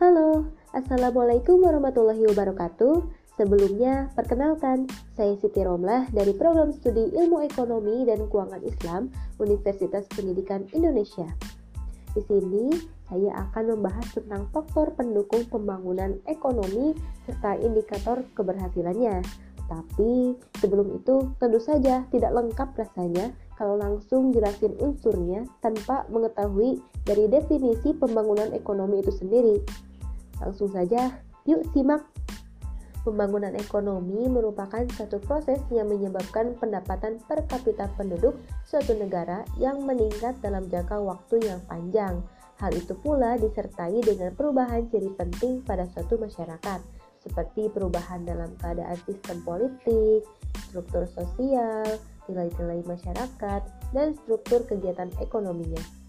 Halo, Assalamualaikum warahmatullahi wabarakatuh. Sebelumnya, perkenalkan, saya Siti Romlah dari Program Studi Ilmu Ekonomi dan Keuangan Islam Universitas Pendidikan Indonesia. Di sini, saya akan membahas tentang faktor pendukung pembangunan ekonomi serta indikator keberhasilannya. Tapi sebelum itu, tentu saja tidak lengkap rasanya kalau langsung jelasin unsurnya tanpa mengetahui dari definisi pembangunan ekonomi itu sendiri. Langsung saja, yuk simak. Pembangunan ekonomi merupakan satu proses yang menyebabkan pendapatan per kapita penduduk suatu negara yang meningkat dalam jangka waktu yang panjang. Hal itu pula disertai dengan perubahan ciri penting pada suatu masyarakat, seperti perubahan dalam keadaan sistem politik, struktur sosial, nilai-nilai masyarakat, dan struktur kegiatan ekonominya.